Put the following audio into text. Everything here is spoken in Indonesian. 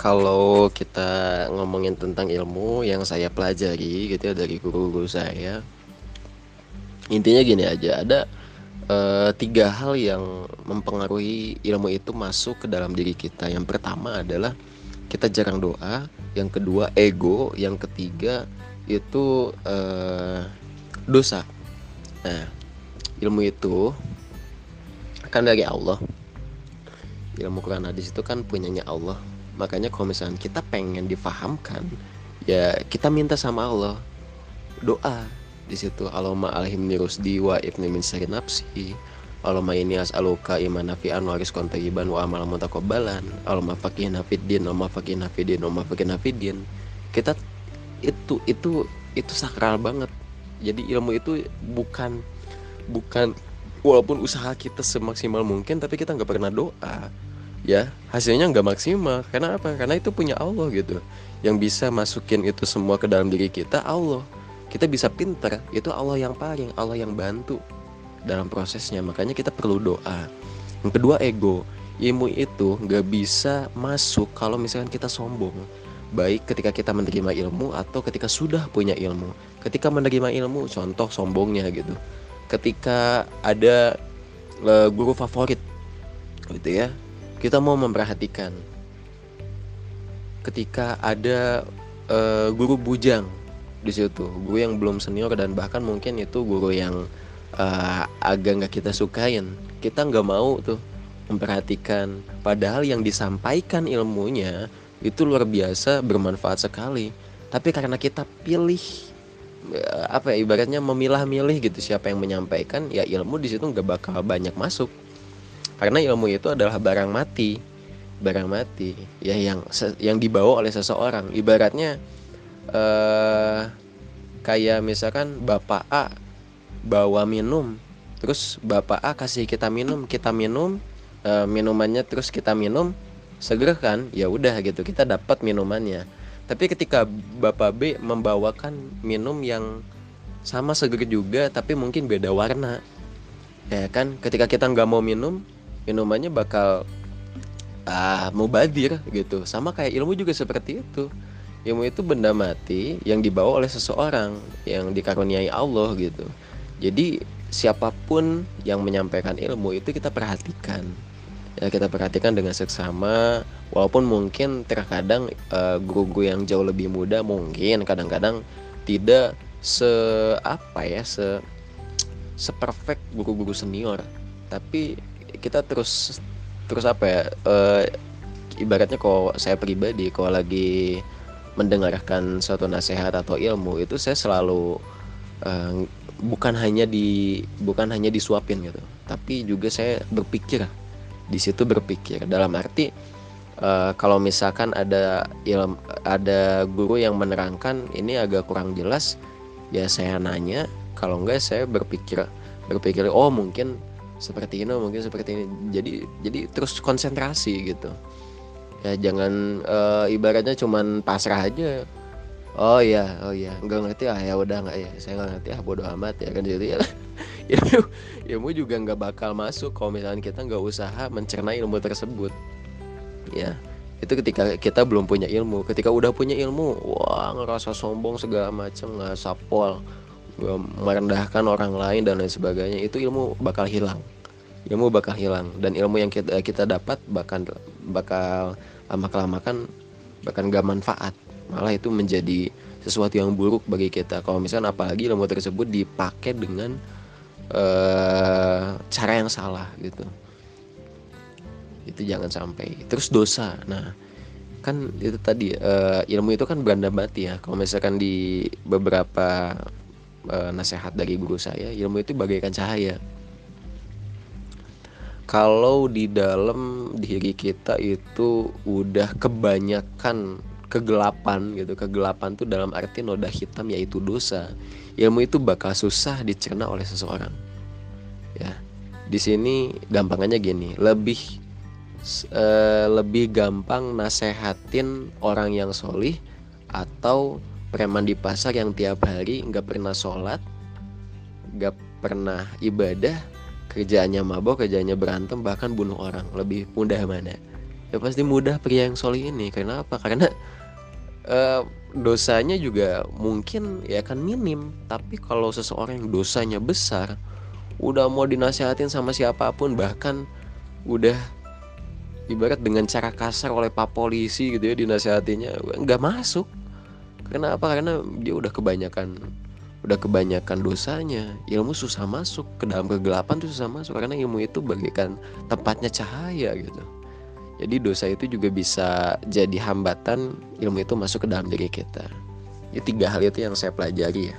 kalau kita ngomongin tentang ilmu yang saya pelajari gitu ya dari guru-guru saya intinya gini aja ada uh, tiga hal yang mempengaruhi ilmu itu masuk ke dalam diri kita. Yang pertama adalah kita jarang doa yang kedua ego yang ketiga itu uh, dosa. Nah ilmu itu kan dari Allah. Ilmu Quran hadis itu kan punyanya Allah makanya kalau misalnya kita pengen difahamkan ya kita minta sama Allah. Doa di situ. Allahumma alhimni rusdi wa ibni min syari nafsi. Allahumma ini as'aluka iman nafi'an wa rizqan tayyiban wa amal mutaqabbalan. Allahumma faqihna fid din Allahumma faqihna fid din Allahumma faqihna fid din. Kita itu itu itu sakral banget. Jadi ilmu itu bukan bukan walaupun usaha kita semaksimal mungkin tapi kita nggak pernah doa ya hasilnya nggak maksimal. Karena apa? Karena itu punya Allah gitu. Yang bisa masukin itu semua ke dalam diri kita Allah. Kita bisa pinter itu Allah yang paling Allah yang bantu dalam prosesnya. Makanya kita perlu doa. Yang kedua ego. Ilmu itu nggak bisa masuk kalau misalkan kita sombong. Baik ketika kita menerima ilmu atau ketika sudah punya ilmu. Ketika menerima ilmu contoh sombongnya gitu. Ketika ada uh, guru favorit gitu ya kita mau memperhatikan. Ketika ada uh, guru bujang di situ guru yang belum senior dan bahkan mungkin itu guru yang uh, agak nggak kita sukain kita nggak mau tuh memperhatikan. Padahal yang disampaikan ilmunya itu luar biasa bermanfaat sekali. Tapi karena kita pilih eh, apa ya ibaratnya memilah-milih gitu siapa yang menyampaikan ya ilmu di situ nggak bakal banyak masuk karena ilmu itu adalah barang mati. Barang mati. Ya yang yang dibawa oleh seseorang. Ibaratnya eh, kayak misalkan bapak A bawa minum terus bapak A kasih kita minum kita minum eh, minumannya terus kita minum seger kan? Ya udah gitu kita dapat minumannya. Tapi ketika bapak B membawakan minum yang sama seger juga tapi mungkin beda warna. Ya kan? Ketika kita nggak mau minum minumannya bakal ah mubadir gitu. Sama kayak ilmu juga seperti itu. Ilmu itu benda mati yang dibawa oleh seseorang yang dikaruniai Allah gitu. Jadi siapa pun yang menyampaikan ilmu itu kita perhatikan. Ya kita perhatikan dengan seksama walaupun mungkin terkadang uh, guru-guru yang jauh lebih muda mungkin kadang-kadang tidak se apa ya se seperfect guru-guru senior. Tapi kita terus terus apa ya uh, ibaratnya kalau saya pribadi kalau lagi mendengarkan suatu nasihat atau ilmu itu saya selalu uh, bukan hanya di bukan hanya disuapin gitu. Tapi juga saya berpikir di situ berpikir. Dalam arti uh, kalau misalkan ada ilmu ada guru yang menerangkan ini agak kurang jelas ya saya nanya. Kalau enggak saya berpikir berpikir oh mungkin seperti ini mungkin seperti ini. Jadi jadi terus konsentrasi gitu. Ya jangan uh, ibaratnya cuman pasrah aja. Oh iya oh iya. Nggak ngerti ah ya udah nggak ya. Saya nggak ngerti ah bodoh amat ya kan jadi ya. Ilmu ilmu juga nggak bakal masuk kalau misalnya kita nggak usaha mencerna ilmu tersebut. Ya itu ketika kita belum punya ilmu. Ketika udah punya ilmu wah ngerasa sombong segala macam nggak sapol merendahkan orang lain dan lain sebagainya itu ilmu bakal hilang. Ilmu bakal hilang. Dan ilmu yang kita kita dapat bahkan bakal lama kelamaan bahkan gak manfaat. Malah itu menjadi sesuatu yang buruk bagi kita. Kalau misalnya apalagi ilmu tersebut dipakai dengan uh, cara yang salah gitu. Itu jangan sampai. Terus dosa. Nah kan itu tadi uh, ilmu itu kan beranda mati ya. Kalau misalkan di beberapa e, nasihat dari guru saya ilmu itu bagaikan cahaya. Kalau di dalam diri kita itu udah kebanyakan kegelapan gitu kegelapan tuh dalam arti noda hitam yaitu dosa. Ilmu itu bakal susah dicerna oleh seseorang. Ya di sini gampangannya gini lebih uh, lebih gampang nasehatin orang yang solih atau preman di pasar yang tiap hari nggak pernah sholat nggak pernah ibadah kerjaannya mabok kerjaannya berantem bahkan bunuh orang. Lebih mudah mana? Ya pasti mudah pria yang solih ini. Karena apa? Karena uh, dosanya juga mungkin ya kan minim. Tapi kalau seseorang yang dosanya besar udah mau dinasehatin sama siapa pun bahkan udah ibarat dengan cara kasar oleh pak polisi gitu ya dinasehatinya nggak masuk kenapa karena dia udah kebanyakan udah kebanyakan dosanya ilmu susah masuk ke dalam kegelapan tuh susah masuk karena ilmu itu bagaikan tempatnya cahaya gitu jadi dosa itu juga bisa jadi hambatan ilmu itu masuk ke dalam diri kita. Ini tiga hal itu yang saya pelajari ya.